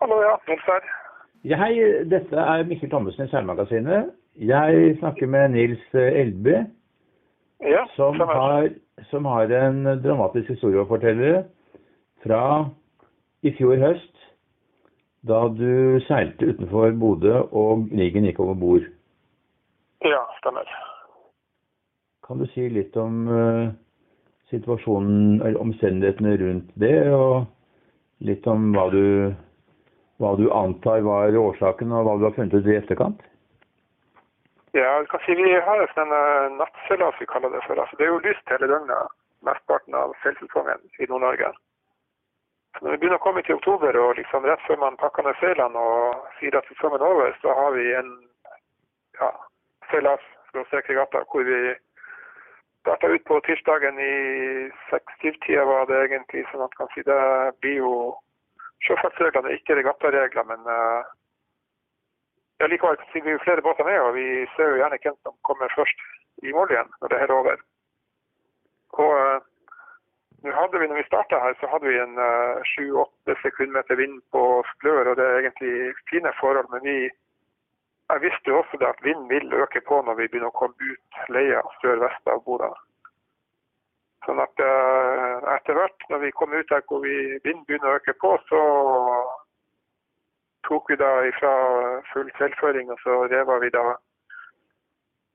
Hallo, ja. Nils her. Ja, hei, dette er Mikkel Thommessen i Seilmagasinet. Jeg snakker med Nils Elby, Ja, som har, som har en dramatisk historie å fortelle fra i fjor høst, da du seilte utenfor Bodø og Nigen gikk over bord. Ja, stemmer. Kan du si litt om uh, situasjonen, eller omstendighetene rundt det, og litt om hva du, hva du antar var årsaken, og hva du har funnet ut i etterkant? Ja, du kan si vi har en sånn eh, nattseilas, vi kaller det for. Altså, det er jo lyst hele døgnet, mesteparten av seilsesongen i Nord-Norge. Når vi begynner å komme til oktober, og liksom rett før man pakker ned seilene og sier at sesongen er over, så har vi en ja, seilas hvor vi starta ut på tirsdagen i seks-syv-tida var det egentlig. sånn at kan si det blir jo Sjøfartsreglene er ikke regattaregler, men uh, ja, likevel kan vi er jo flere båter med, og vi ser jo gjerne hvem som kommer først i mål igjen når det her er over. Og uh, hadde vi, når vi starta her, så hadde vi en sju-åtte sekundmeter vind på sklør, og det er egentlig fine forhold. Men vi jeg visste jo også det at vinden vil øke på når vi begynner å komme ut leia sør-vest av Bodø. Sånn at eh, etter hvert, når vi kom ut der hvor vi vinden begynner å øke på, så tok vi da ifra full seilføring, og så reva vi da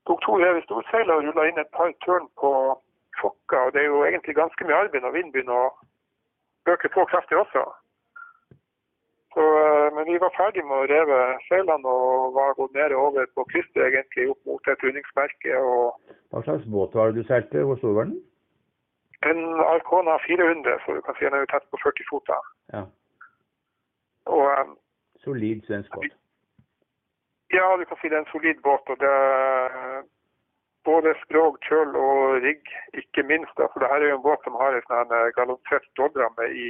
tok to rev i storseilet og rulla inn et par tørn på Fokka. Og det er jo egentlig ganske mye arbeid når vinden begynner å øke på kraftig også. Så, eh, men vi var ferdig med å reve seilene og var gått ned over på krysset egentlig opp mot et rundingsmerke. Hva slags båt var det du seilte? Hvor stor var den? En Arcona 400, så du kan si den er jo tett på 40 fot. Ja, Og um, solid svensk båt. ja, du kan si det er en solid båt. og det både skrog, kjøl og rigg, ikke minst. da, For det her er jo en båt som har en sånn her stålramme i,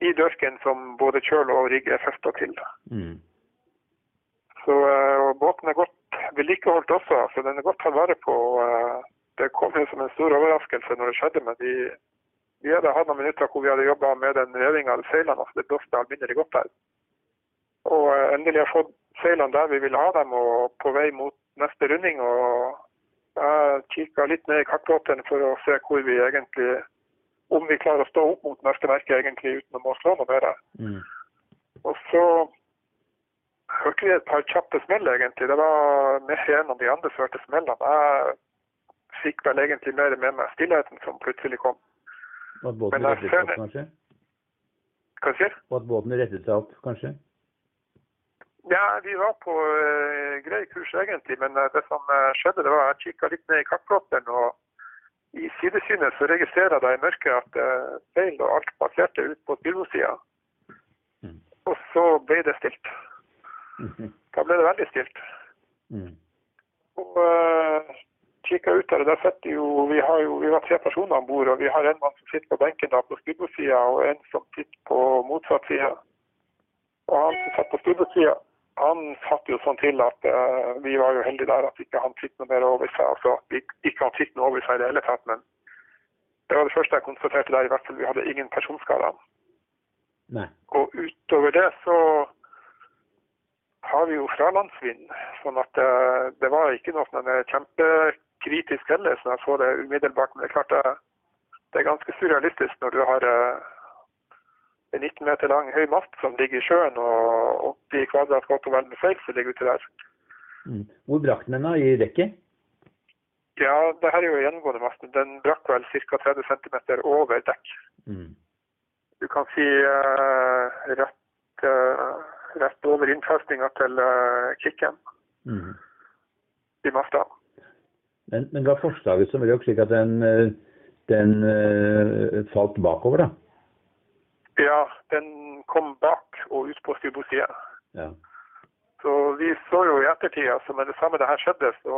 i dørken som både kjøl og rigg er festa til. Mm. Så eh, og Båten er godt vedlikeholdt også, så den er godt tatt vare på. og, eh, Det kom jo som en stor overraskelse når det skjedde, men vi, vi hadde hatt noen minutter hvor vi hadde jobba med den revinga av seilene. altså Det blåste alminnelig godt der. Og eh, endelig har fått seilene der vi ville ha dem, og på vei mot neste runding. og Jeg kikka litt ned i kartplåten for å se hvor vi egentlig om vi klarer å stå opp mot neste merke egentlig uten å slå noe mer. Mm. Og så hørte vi et par kjappe smell, egentlig. Det var mer en av de andre som hørte smellene. Jeg fikk vel egentlig mer med meg stillheten som plutselig kom. Og at båten rettet seg opp, kanskje? Hva sier? Og at båten rettet seg opp, kanskje? Ja, vi var på uh, grei kurs egentlig, men uh, det som uh, skjedde, det var at jeg kikka litt ned i kartplotteren, og i sidesynet så registrerer jeg i mørket at uh, feil og alt passerte ut på styrosida. Mm. Og så ble det stilt. Mhm. Da ble det veldig stilt. Mm. Ut der, sitter jo vi, har jo vi var tre personer om bord, og vi har en mann som sitter på benken da på styrbordssida, og en som sitter på motsatt side. Og han som satt på styrbordssida, han satt jo sånn til at uh, vi var jo heldige der at ikke han fikk noe mer over seg. Altså at vi ikke han fikk noe over seg i det hele tatt, men det var det første jeg konstaterte der. I hvert fall vi hadde ingen personskader. Nei. Og utover det så har vi jo fralandsvind, sånn at det, det var ikke noe sånn kjempekritisk heller, så jeg så det umiddelbart. Men det er klart det, det er ganske surrealistisk når du har eh, en 19 meter lang høy mast som ligger i sjøen, og 80 kvadrat godt seil som ligger ute der. Mm. Hvor brakk den da? I dekket? Ja, det her er jo gjennomgående masten. Den brakk vel ca. 30 cm over dekk. Mm. Du kan si uh, rett, uh, rett over innfestninga til uh, kicken Mm. i masta. Men, men det var forslaget som røk slik at den, eh, den uh, falt bakover, da? Ja, den kom bak og ut på styrbordssida. Ja. Så vi så jo i ettertid, altså med det samme det her skjedde, så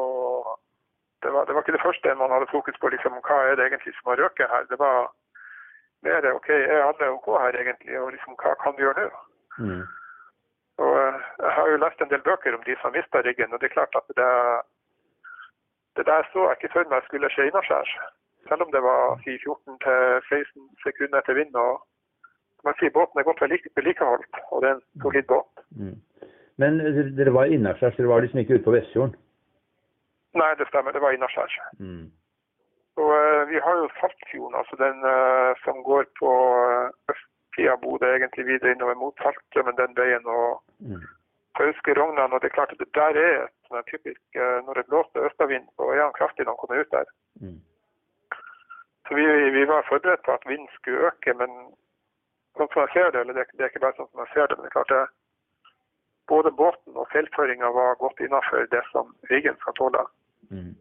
det var, det var ikke det første man hadde fokus på, liksom, hva er det egentlig som har røket her. Det var mer OK, er alle OK her egentlig, og liksom, hva kan vi gjøre nå? Mm. Og eh, Jeg har jo lest en del bøker om de som mista riggen, og det er klart at det, det der så jeg ikke for meg skulle skje innaskjærs. Selv om det var si, 14-16 sekunder etter vind og man sier båten er godt vedlikeholdt, og det er en solid båt. Mm. Men dere var innaskjærs, dere var liksom ikke ute på Vestfjorden? Nei, det stemmer. Det var innaskjærs. Mm. Og uh, vi har jo Saltfjorden, altså den uh, som går på uh, østsida av Bodø, egentlig videre innover mot Saltstrømmen den veien. og Mm. Fauske Rognan, og det er klart at det der er et sånn typisk Når det blåser østavind, så er han kraftig når han kommer ut der. Mm. Så vi, vi var forberedt på at vinden skulle øke, men sånn som jeg ser det, eller det, det er ikke bare sånn som jeg ser det, men det er klart det, både båten og seilføringa var godt innafor det som riggen skal tåle. Mm.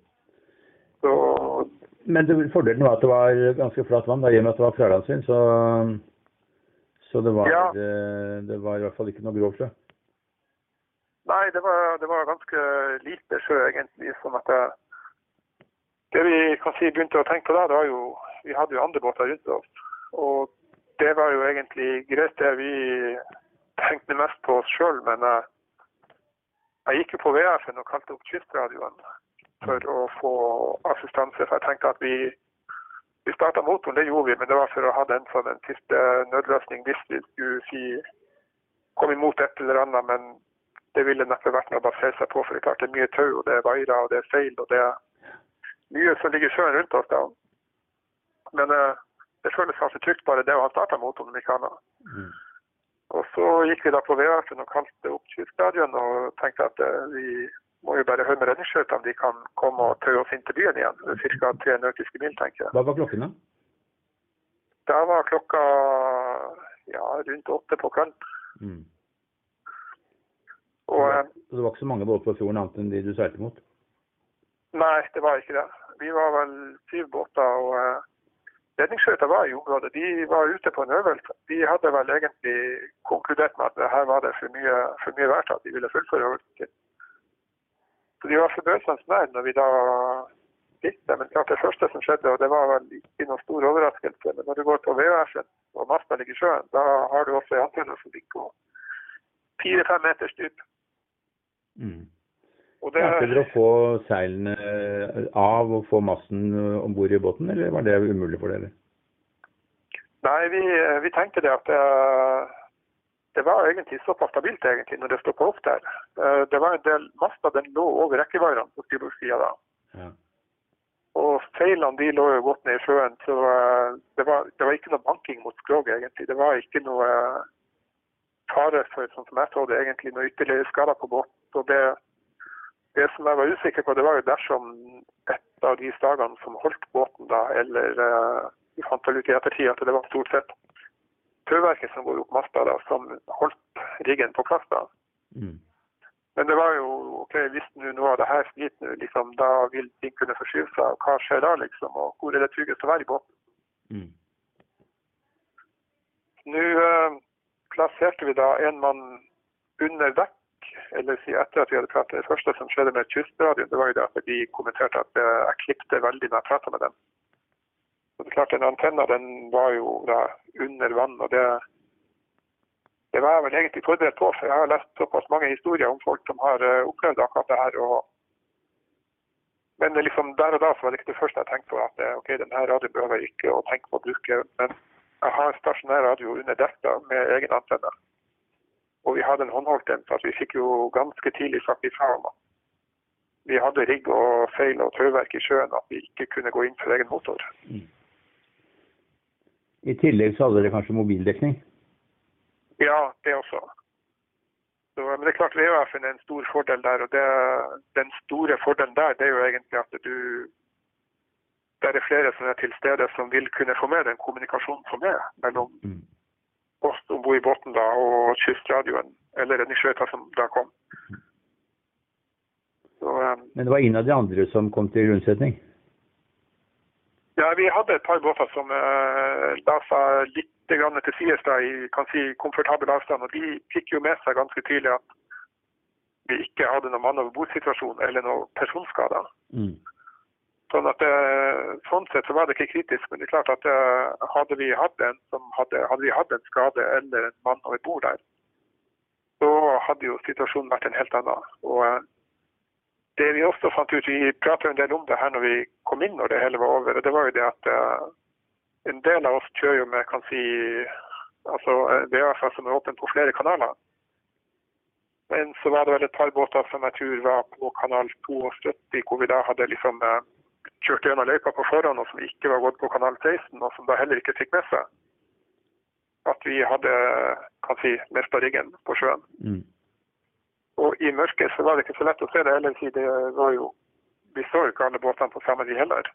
Så Men det, fordelen var at det var ganske flatt vann, da, i og med at det var fralandsvind. Så, så det, var, Ja. det, det var i hvert fall ikke noe grov sjø. Nei, det var, det var ganske lite sjø, egentlig. sånn at det, det vi kan si begynte å tenke på da, det var jo Vi hadde jo andre båter rundt oss. Og det var jo egentlig greit, det. Vi tenkte mest på oss sjøl, men jeg, jeg gikk jo på VF-en og kalte opp kystradioen for å få assistanse. For jeg tenkte at vi vi starta motoren, det gjorde vi, men det var for å ha den som en siste nødløsning hvis vi skulle si kom imot et eller annet. Men det ville neppe vært noe å basere seg på, for det er klart det er mye tau, og det er vaiere, og det er seil, og det er mye som ligger sjøen rundt oss da. Men eh, det føles kanskje trygt bare det å ha starta motoren, om ikke annet. Mm. Og så gikk vi da på VF-en og kalte opp kystradioen og tenkte at eh, vi må jo bare høre med redningsskøytene om de kan komme og taue oss inn til byen igjen. Ca. tre nautiske mil, tenker jeg. Hva var klokken, da? Da var klokka ja, rundt åtte på kvelden. Mm. Så det var ikke så mange båter på fjorden annet enn de du seilte mot? nei, det var ikke det. Vi var vel syv båter, og eh, redningsskøyta var i området. De var ute på en øvelse. De hadde vel egentlig konkludert med at her var det for mye, for mye vær til at de ville fullføre øvelsen. Så de var forbausende nær når vi da fikk det. Men klart det første som skjedde, og det var vel ikke noen stor overraskelse, men når du går på VHF-en og masta ligger i sjøen, da har du også en antenne som ligger på fire-fem meters dyp. Mm. Og det, dere å få seilene av og få massen om bord i båten, eller var det umulig for dere? nei, vi, vi tenkte det at det, det var egentlig såpass stabilt egentlig når det stoppa opp der. Eh, Det var en del master den lå over rekkevarene på styrbordssida da. Ja. Og seilene de lå jo godt ned i sjøen, så eh, det var, det var ikke noe banking mot skroget egentlig. Det var ikke noe eh, fare for, sånn som jeg så det, egentlig noe ytterligere skader på båten. Og det, det som jeg var usikker på, det var jo dersom et av de stagene som holdt båten da, eller eh, vi fant vel ut i ettertid at det var stort sett tauverket som går opp masta da, som holdt riggen på plass da. Mm. Men det var jo ok, hvis nå noe av det her sliter liksom, da vil ting kunne forskyve seg. Hva skjer da, liksom? Og hvor er det tryggest å være i båten? Mm. Nå eh, plasserte vi da en mann under dekk, eller si etter at vi hadde pratet. Det første som skjedde med kystradioen, det var jo det at de kommenterte at eh, jeg klippte veldig når jeg pratet med dem. Og det er klart, Den antenna den var jo da under vann, og det, det var jeg vel egentlig forberedt på. For jeg har lest såpass mange historier om folk som har eh, opplevd akkurat det her. og men liksom der og da så var det ikke det første jeg tenkte på. at eh, ok, denne radioen behøver jeg ikke å tenke på å bruke. Men jeg har stasjonær radio under dekka med egen antenne. Og vi hadde en håndholdt en, så vi fikk jo ganske tidlig sagt ifra om at vi hadde rigg og feil og tauverk i sjøen, at vi ikke kunne gå inn for egen motor. I tillegg så hadde dere kanskje mobildekning? Ja, det også. Så, men det er klart VHF-en er en stor fordel der. og det, Den store fordelen der det er jo egentlig at du det er flere som er til stede som vil kunne få med den kommunikasjonen som er mellom Mm. oss om bord i båten da, og kystradioen, eller redningsskøyta som da kom. Så, um, Men det var ingen av de andre som kom til unnsetning? ja, vi hadde et par båter som uh, la seg litt grann til sides da, i kan si, komfortabel avstand, og de fikk jo med seg ganske tydelig at vi ikke hadde noen mann over bord-situasjon eller noen personskader. Mm. Sånn at eh, sånn sett så var det ikke kritisk, men det er klart at eh, hadde vi hatt en hadde, hadde vi hatt en skade eller en mann over bord der, så hadde jo situasjonen vært en helt annen. Og eh, det vi også fant ut, vi pratet en del om det her når vi kom inn når det hele var over, og det var jo det at en del av oss kjører jo med kan si Altså VFA som er åpen på flere kanaler. Men så var det vel et par båter som jeg tror var på kanal 72, hvor vi da hadde liksom eh, kjørt gjennom løypa på forhånd, og som ikke var gått på kanal 16, og som da heller ikke fikk med seg at vi hadde kan si, mista riggen på sjøen. Mm. Og i mørket så var det ikke så lett å se det heller, siden det var jo Vi så jo ikke alle båtene på samme tid heller.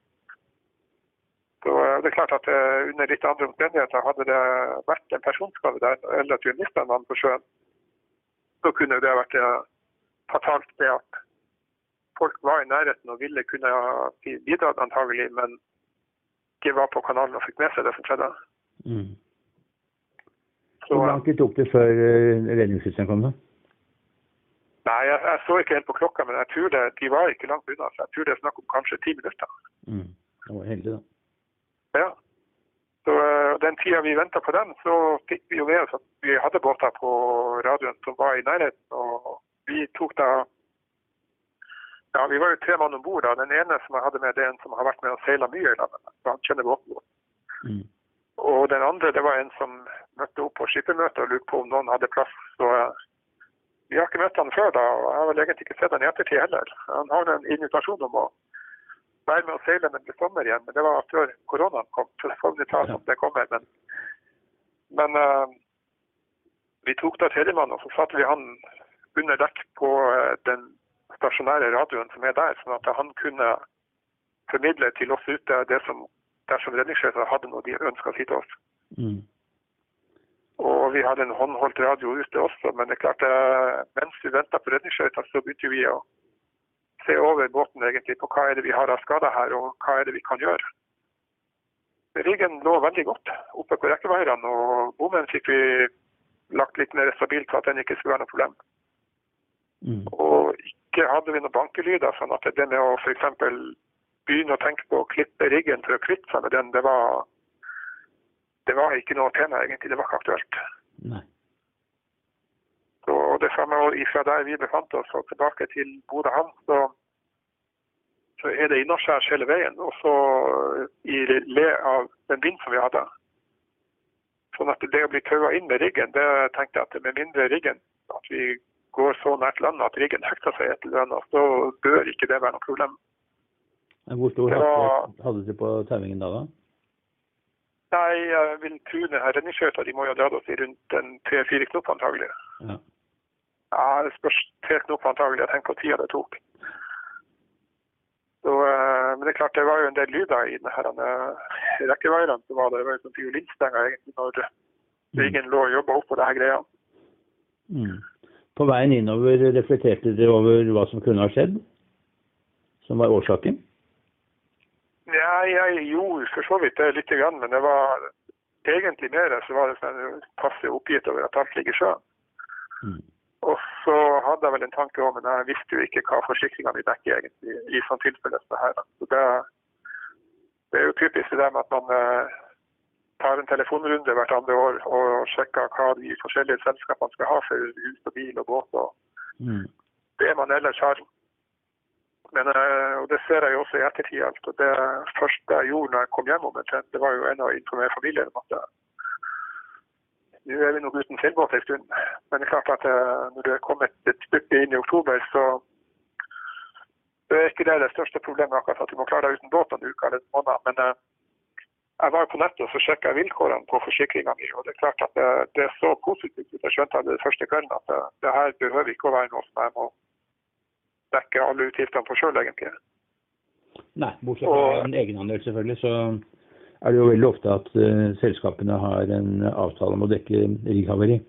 Så eh, det er klart at eh, under litt andre omstendigheter hadde det vært en personskade der, eller at vi mista en mann på sjøen, så kunne det vært eh, fatalt det at folk var i nærheten og ville kunne ha bidratt antagelig, men ikke var på kanalen og fikk med seg det som skjedde. Mm. Så, Hvor lang tid tok det før eh, redningssystemet kom? da? nei, jeg, jeg så ikke helt på klokka, men jeg tror det, de var ikke langt unna. Så jeg tror det er snakk om kanskje ti minutter. Mm. Det var heldig, da. Ja. Så eh, Den tida vi venta på den, så fikk vi jo med oss at vi hadde båter på radioen som var i nærheten. Og vi tok da Ja, vi var jo tre mann om bord. Den ene som jeg hadde med, det er en som har vært med og seila mye i lag så Han kjenner båten godt. Mm. Og den andre det var en som møtte opp på skippermøtet og lurte på om noen hadde plass. Så eh, vi har ikke møtt han før da, og jeg har vel egentlig ikke sett han i ettertid heller. Han har en invitasjon om å være med og seile når det sommer igjen, men det var før koronaen kom. Så det får vi ta som det kommer. Men, men uh, vi tok da tredjemann, og så satte vi han under dekk på uh, den stasjonære radioen som er der, sånn at han kunne formidle til oss ute det som dersom redningsskøyta hadde noe de ønska å si til oss. Mm. Og vi hadde en håndholdt radio ute også, men det er klart eh, mens vi venta på redningsskøyta, så begynte vi å se over båten egentlig på hva er det vi har av skader her, og hva er det vi kan gjøre. Riggen lå veldig godt oppe på rekkeveierne, og bommen fikk vi lagt litt mer stabilt så at den ikke skulle være noe problem. Mm. Og ikke hadde vi noen bankelyder, sånn at det med å f.eks. begynne å tenke på å klippe riggen for å kvitte seg med den, det var, det var ikke noe tema egentlig. Det var ikke aktuelt. Nei. Så det samme fra der vi befant oss og tilbake til Bodø havn, så, så er det innaskjærs hele veien. Og så i le av den vind som vi hadde. Sånn at det å bli taua inn med riggen, det tenkte jeg at med mindre riggen, at vi går så nært land at riggen hekter seg et eller annet, så bør ikke det være noe problem. Hvor stor Det var- hadde dere på tauingen da? da? Nei, jeg vil tro denne redningsskøyta de må jo ha dratt oss i rundt en tre-fire knop antagelig. Ja. Ja, det spørs tre knop antagelig. Jeg tenker på tida det tok. Så, eh, men det er klart, det var jo en del lyder i denne rekkeveien eh. Så var det, det var jo sånn fiolinstenger egentlig når riggen lå og jobba oppå det her greia. Mm. På veien innover reflekterte dere over hva som kunne ha skjedd? Som var årsaken? Ja, jeg gjorde for så vidt det lite grann, men det var egentlig mer så var det sånn passe oppgitt over at alt ligger i sjøen. Mm. Og så hadde jeg vel en tanke om, men jeg visste jo ikke hva forsikringene dekker egentlig i sånn tilfelle som det her. Så det, det er jo typisk det med at man eh, tar en telefonrunde hvert andre år og sjekker hva de forskjellige selskapene skal ha for hus og bil og båt. og Mm. det man ellers har. Men, eh, og Det ser jeg jo også i ettertid. alt, og Det første jeg gjorde når jeg kom hjem, omtrent, det var jo en å informere familien om at eh, nå er vi nok uten seilbåt en stund. Men det er klart at eh, når det er kommet et stykke inn i oktober, så det er ikke det det største problemet akkurat at du må klare deg uten båt en uke eller en måned. Men jeg var på nettet og så sjekka vilkårene på forsikringa mi. Og det er klart at det, det så positivt ut. Jeg skjønte det første kvelden at det, det her behøver ikke å være noe som jeg må dekke alle utgiftene på sjøl, egentlig. Nei, bortsett fra en egenandel selvfølgelig, så er det jo veldig ofte at uh, selskapene har en avtale om å dekke rigghavari.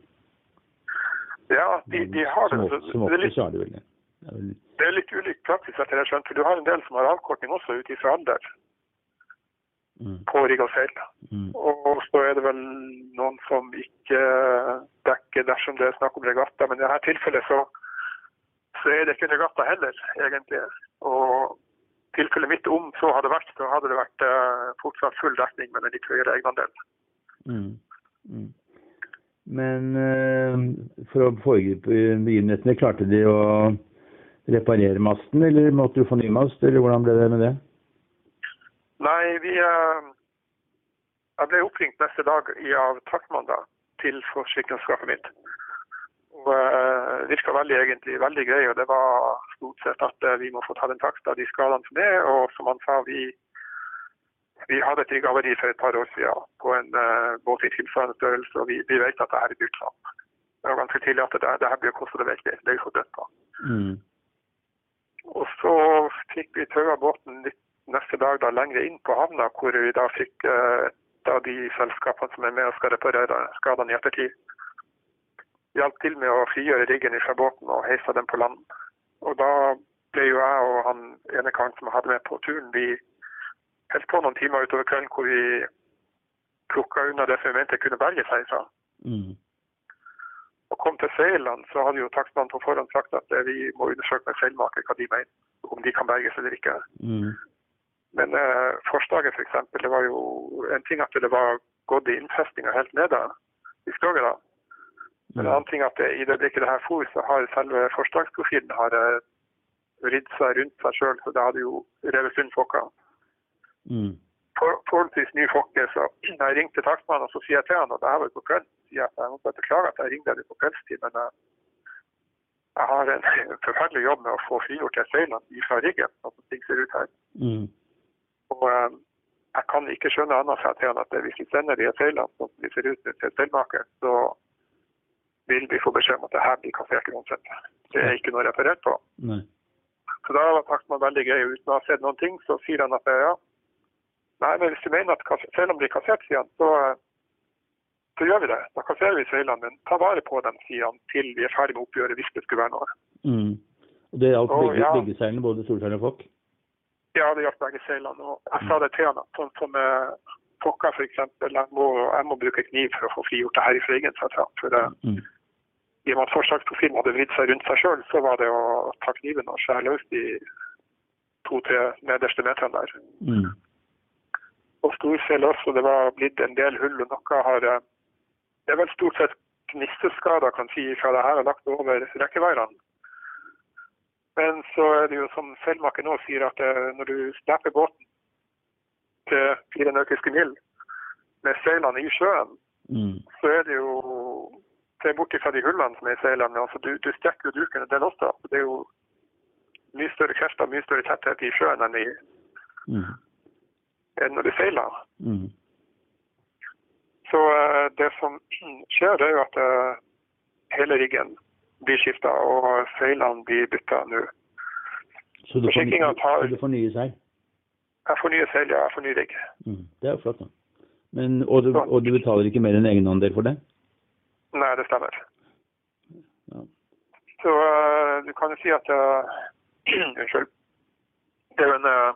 Ja, de, de har det. Som, Så som ofte så er vel det. det. er det er litt ulik praksis, etter det jeg skjønte. For du har en del som har avkortning også ut ifra alder. På rigg og. Mm. Og så er det vel noen som ikke dekker dersom det er snakk om regatta. Men i dette tilfellet så, så er det ikke regatta heller, egentlig. Og tilfellet mitt om så hadde vært, så hadde det vært eh, fortsatt full dekning med en litt høyere egenandel. Mm. Mm. Men eh, for å foregripe begivenhetene, klarte de å reparere masten, eller måtte du få ny mast, eller hvordan ble det med det? Nei, vi eh, Jeg ble oppringt neste dag i, av takstmann da. til forsikringsselskapet mitt. Og uh, virka veldig egentlig veldig grei, og det var stort sett at uh, vi må få ta den takst av de skadene som er. Og som han sa, vi, vi hadde et rigghavari for et par år siden på en uh, båt i tilsvarende størrelse, og vi, vi vet at det her er dyrt tap. Det var ganske tidlig at det, det her blir kostet det virkelig. Det er jo så dødt da. Mm. Og så fikk vi taua båten litt neste dag da lengre inn på havna, hvor vi da fikk et av de selskapene som er med og skal reparere skadene i ettertid hjalp til med å frigjøre riggen fra båten og heise den på land. Og da ble jo jeg og han ene karen som hadde med på turen, vi holdt på noen timer utover kvelden hvor vi plukka unna det som vi mente kunne berge seg fra. Mm. Og kom til seilene, så hadde jo takstmannen på forhånd sagt at vi må undersøke med seilmaker hva de mener, om de kan berges eller ikke. Mm. Men eh, forslaget f.eks. For det var jo en ting at det var gått i innfestinga helt nede i skroget. da. Men en annen ting at det, i det blikket det her for, så har selve forslagsprofilen har eh, vridd seg rundt seg sjøl, så det hadde jo revet sund fokka. Mm. For, forholdsvis ny fokke, så jeg ringte takstmannen og så sier jeg til han, og det her var jo på kvelden, sier jeg at jeg må bare beklage at jeg ringte deg på kveldstid, men jeg, jeg har en forferdelig jobb med å få frigjort de seilene fra riggen, sånn som ting ser ut her. Mm. Og eh, jeg kan ikke skjønne annet fra til han at hvis vi sender de feilene som vi ser ut til seilmaker, så vil vi få beskjed om at det her blir kassert uansett. Det er ikke noe referert på. Nei. Så da var takstmannen veldig grei. Uten å ha sett noen ting, så sier han at ja, nei, men hvis du mener at feilene blir kassert, sier han, så, eh, så gjør vi det. Da kasserer vi feilene, men ta vare på dem, sier han, til vi er ferdig med oppgjøret, hvis det skulle være noe. Mm. Det gjaldt begge, ja. begge seilene, både Solskjær og Fokk? Ja, det gjaldt begge seilene. Og jeg sa det til han, at sånn som eh, for eksempel, jeg må, jeg må bruke kniv for å få frigjort det her i fløyen. For det, Mm. i og med at forsvarsprofilen hadde vridd seg rundt seg sjøl, så var det å ta kniven og skjære løs de to-tre nederste meterne der. Mm. Og storsel også, det var blitt en del hull, og noe har eh, Det er vel stort sett gnisteskader, kan si, fra det her er lagt over rekkeveierne. Men så er det jo som seilmaker nå sier, at eh, når du slipper båten til fire nautiske mil med seilene i sjøen, Mm. så er det jo Se bort fra de hullene som er i seilene. altså Du, du strekker jo duken en del også. så Det er jo mye større krefter, mye større tetthet i sjøen enn, i, Mm. enn når du seiler. Mm. Så eh, det som skjer, det er jo at eh, hele riggen blir skifta, og seilene blir bytta nå. Så du fornyer, tar- så du fornyer nye seil? Jeg fornyer nye seil, ja. Jeg fornyer ny rigg. Mm. Det er jo flott, da. Men, og, du, og du betaler ikke mer enn egenandel for det? Nei, det stemmer. Ja. Så uh, du kan jo si at uh, Unnskyld. Det er jo en uh,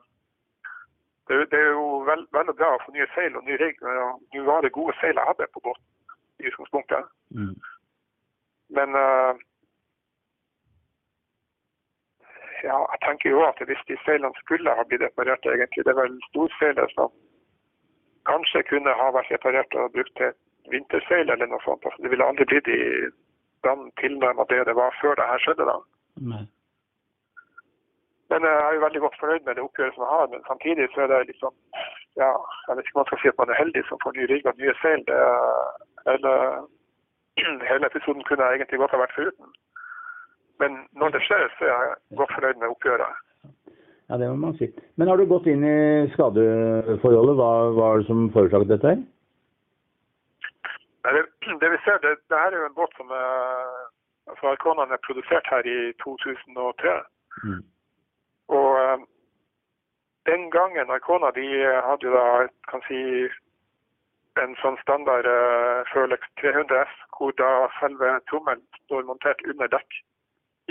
det er, jo- vel, vel og bra å få nye seil og ny rigg, nå var det gode seil jeg hadde på båten i utgangspunktet. Mm. Men ja, jeg tenker jo at hvis de seilene skulle ha blitt reparert, egentlig, det er vel storseilet som kanskje kunne ha vært reparert og brukt til vinterseil eller noe sånt. Altså, det ville aldri blitt i den tilnærmet det det var før det her skjedde. da. Nei. Men eh, jeg er jo veldig godt fornøyd med det oppgjøret som jeg har. Men samtidig så er det liksom ja, Jeg vet ikke om man skal si at man er heldig som får ny rigg og nye seil. Det, eller, hele episoden kunne jeg egentlig godt ha vært foruten. Men når det skjer, så er jeg godt fornøyd med oppgjøret. Ja, det må man si. Men har du gått inn i skadeforholdet? Hva var det som forårsaket dette her? Det, det vi ser, det, det her er jo en båt som er, altså er produsert her i 2003. Mm. Og eh, den gangen Arkona de hadde jo da kan si, en sånn standard uh, Følex 300 S, hvor da selve trommelen står montert under dekk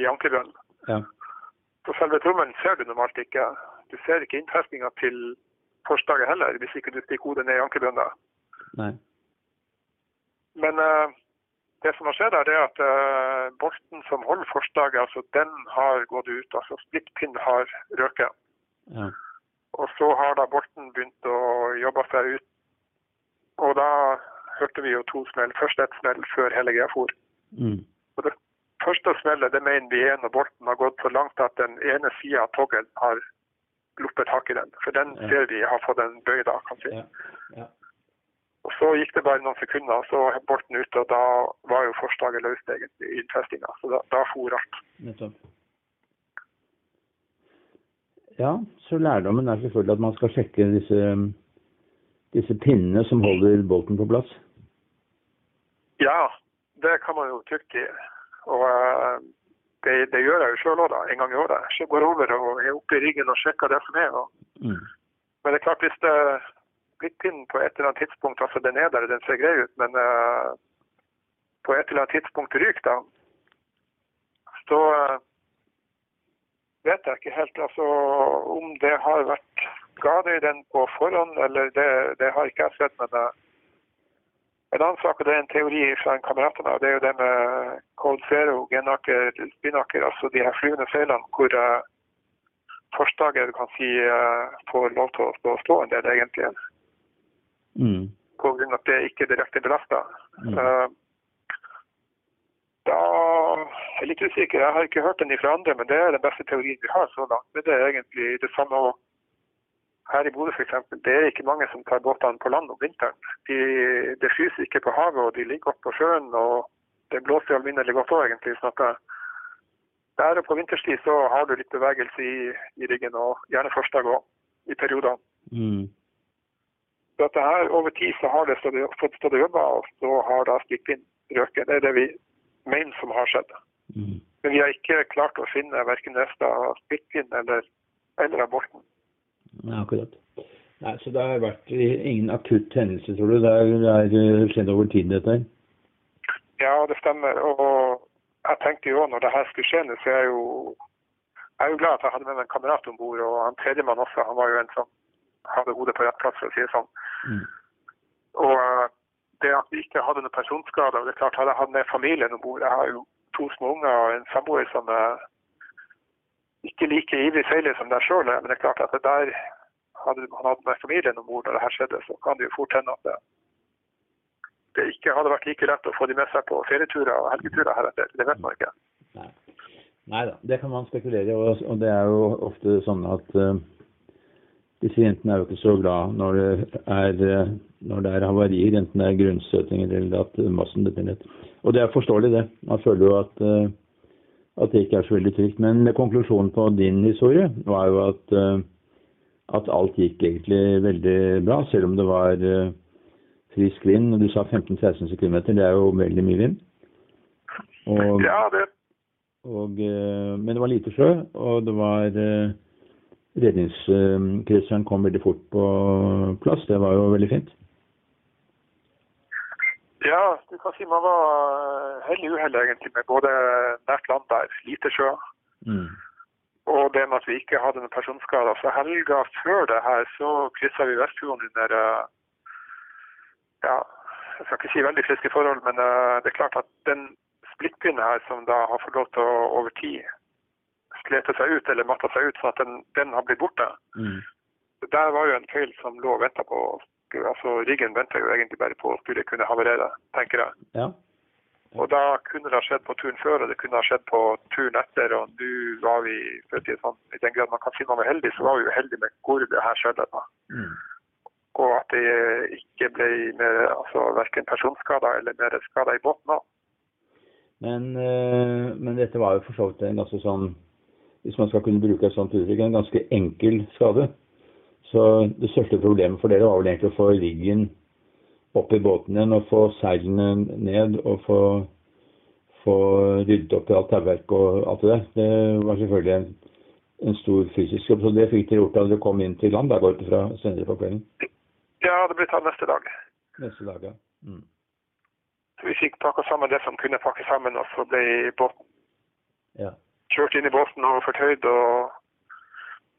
i ankerbunnen. Ja. Så selve trommelen ser du normalt ikke. Du ser ikke innfestinga til forslaget heller, hvis ikke du stikker hodet ned i ankerbunnen. Nei. Men uh, det som har skjedd, er at uh, bolten som holder forslaget, altså den har gått ut. Altså splittpinn har røket. Ja. Og så har da bolten begynt å jobbe seg ut. Og da hørte vi jo to smell. Først ett smell før hele greia for. Mm. Og det første smellet det mener vi er når bolten har gått så langt at den ene sida av toggen har loppet tak i den. For den Ja. ser vi har fått en bøy da, kan si. Ja. Ja. Og Så gikk det bare noen sekunder, så er bolten ute, og da var jo forslaget løst egentlig i festinga. Så da, da for alt. Nettopp. Ja, så lærdommen er selvfølgelig at man skal sjekke disse, disse pinnene som holder bolten på plass. Ja, det kan man jo trygt i. Og eh, det, det gjør jeg jo sjøl òg, en gang i året. Jeg går over og er oppe i ryggen og sjekker det som er. Og, Mm. men det er klart, hvis det splittpinnen på et eller annet tidspunkt, altså den er der, den ser grei ut, men uh, på et eller annet tidspunkt ryker da, så uh, vet jeg ikke helt altså, om det har vært skade i den på forhånd, eller det, det har ikke jeg sett. Men eh, en annen sak, og det er en teori fra en kamerat av meg, det er jo det med Cold Zero, Genaker, Spinnaker, altså de her flyvende feilene hvor uh, forslaget du kan si uh, får lov til å stå, en del, egentlig, Mm. på grunn av at det ikke er direkte belasta. Mm. da er jeg litt usikker. Jeg har ikke hørt den fra andre, men det er den beste teorien vi har så langt. Men det er egentlig det samme også her i Bodø f.eks. Det er ikke mange som tar båtene på land om vinteren. De, det fryser ikke på havet, og de ligger godt på sjøen. og Det blåser alminnelig godt òg, egentlig. sånn at der og på vinterstid så har du litt bevegelse i, i ryggen, og gjerne forslag òg, i perioder. Mm. Så her over tid så har det stått, fått stått og jobba, og så har da splittpinn røket. Det er det vi mener som har skjedd. Mm. Men vi har ikke klart å finne verken rester av splittpinn eller, eller av bolten. Ja, akkurat. Nei, Så det har vært ingen akutt hendelse, tror du? Det har det skjedd over tid, dette her? Ja, det stemmer. Og jeg tenkte jo òg når det her skulle skje så er jeg jo jeg er jo glad at jeg hadde med meg en kamerat om bord, og han tredjemann også. Han var jo en som hadde hodet på rett plass, for å si det sånn. Mm. Og eh, det at vi ikke hadde noen personskader, og det er klart hadde jeg hatt med familien om bord Jeg har jo to små unger og en samboer som er ikke like ivrig seiler som deg sjøl men det er klart at det der hadde man hatt med familien om bord når det her skjedde, så kan det jo fort hende at det, det ikke hadde vært like lett å få de med seg på ferieturer og helgeturer heretter. Det vet man ikke. Nei. Nei da, det kan man spekulere i. Og, det er jo ofte sånn at uh, disse jentene er jo ikke så glad når det er, eh, når det er havarier, enten det er grunnstøtinger eller at massen detter ned. Og det er forståelig, det. Man føler jo at, eh, at det ikke er så veldig trygt. Men konklusjonen på din historie var jo at, eh, at alt gikk egentlig veldig bra, selv om det var eh, frisk vind. Du sa 15-16 sekundmeter, det er jo veldig mye vind. Og, Ja, det, og, eh, men det var lite sjø, og det var Redningskretseren kom veldig fort på plass. Det var jo veldig fint. Ja, du kan si man var eh, heldig uhell egentlig med både nært land der, lite sjø, Mm. og det med at vi ikke hadde noen personskader. Så helga før det her så kryssa vi Vestfjorden under eh, ja, jeg skal ikke si veldig friske forhold, men eh, det er klart at den splittpinnen her som da har fått lov til å over tid slete seg ut eller matta seg ut, sånn at den, den har blitt borte. Mm. Der var jo en feil som lå og venta på altså Riggen venta jo egentlig bare på å skulle kunne havarere, tenker jeg. Ja. Og da kunne det ha skjedd på turen før, og det kunne ha skjedd på turen etter. Og nå var vi, for å sånn, i den grad man kan si man var heldig, så var vi jo heldige med hvor det her skjedde. da. Mm. Og at det ikke ble mer, altså verken personskader eller mer skader i båten òg. Men, eh, men dette var jo for så vidt en ganske sånn, hvis man skal kunne bruke et sånt uttrykk, en ganske enkel skade. Så det største problemet for dere var vel egentlig å få riggen opp i båten igjen og få seilene ned og få, få ryddet opp i alt tauverket og alt det der. Det var selvfølgelig en, en stor fysisk jobb, så det fikk dere gjort da dere kom inn til land. der går det fra senere på kvelden. Ja, det ble tatt neste dag. Neste dag, ja. Mm. Så vi fikk pakka sammen det som kunne pakke sammen, og så ble båten Ja. kjørt inn i båten og fortøyd. og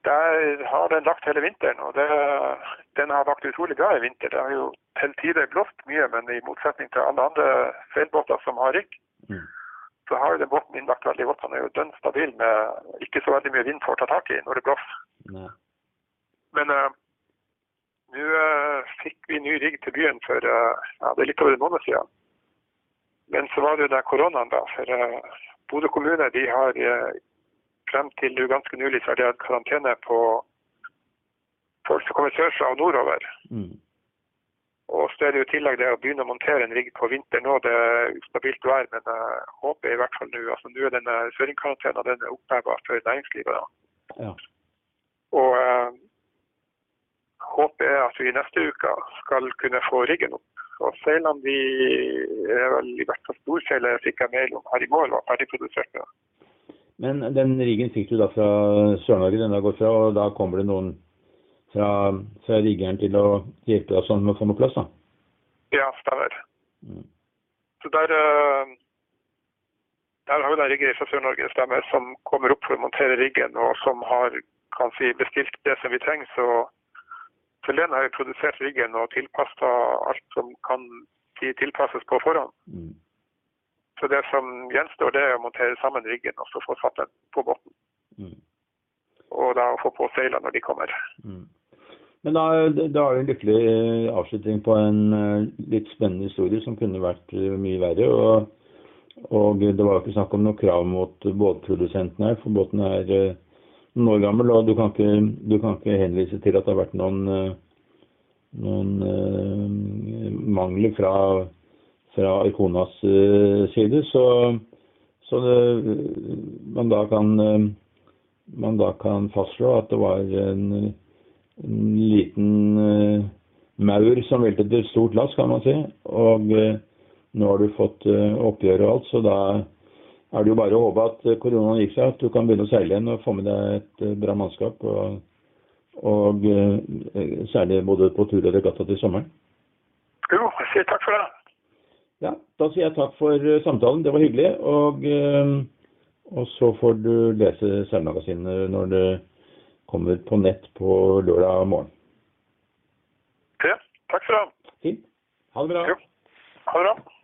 Der har den lagt hele vinteren, og det, den har lagt utrolig bra i vinter. Det har jo til tider blåst mye, men i motsetning til alle andre seilbåter som har rygg, Mm. så har jo den båten innlagt veldig godt. Han er jo dønn stabil med ikke så veldig mye vind for å ta tak i når det blåser. Mm. Men uh, nå uh, fikk vi ny rigg til byen for uh, ja, det er litt over en måned siden. Men så var det jo der koronaen, da. For Bodø kommune de har frem til ganske nylig så har de hatt karantene på folk som kommer sørfra og nordover. Mm. Og så er det jo i tillegg det å begynne å montere en rigg på vinteren nå. Det er ustabilt vær, men jeg håper i hvert fall nå altså Nå er denne søringkarantenen den er oppheva for næringslivet. da. Ja. Og eh, håpet er at vi neste uke skal kunne få riggen opp. Og seilene de er vel i hvert fall storseilet fikk jeg mail om her i går var ferdigprodusert. Men den riggen fikk du da fra Sør-Norge, den gått fra, og da kommer det noen fra, fra riggeren til å hjelpe deg sånn med å få noe plass, da? Ja, stemmer. Mm. Så der, eh, der har vi den rigger fra Sør-Norge stemmer som kommer opp for å montere riggen, og som har kan si, bestilt det som vi trenger. Så Selene har vi produsert riggen og tilpassa alt som kan tilpasses på forhånd. Mm. Så det som gjenstår, det er å montere sammen riggen og så få satt den på båten. Mm. Og da få på seilene når de kommer. Mm. Men da, da er det en lykkelig eh, avslutning på en eh, litt spennende historie som kunne vært eh, mye verre. Og, og det var jo ikke snakk om noe krav mot båtprodusenten her, for båten er noen år gammel. Og du kan, ikke, du kan ikke henvise til at det har vært noen, noen mangler fra, fra Arconas eh, side. Så, så det, man da kan eh, man da kan fastslå at det var en, en liten eh, maur som veltet et stort lass, kan man si. Og nå har du fått oppgjør og alt, så da er det jo bare å håpe at koronaen gikk seg, at du kan begynne å seile igjen og få med deg et bra mannskap. Og, og særlig både på tur og regatta til sommeren. Jo, jeg sier takk for det. Ja, da sier jeg takk for eh, samtalen. Det var hyggelig. Og, eh, og så får du lese seilmagasinet når det kommer på nett på lørdag morgen. Ja, takk for det. Fint. Ha det bra. Jo. Ha det bra.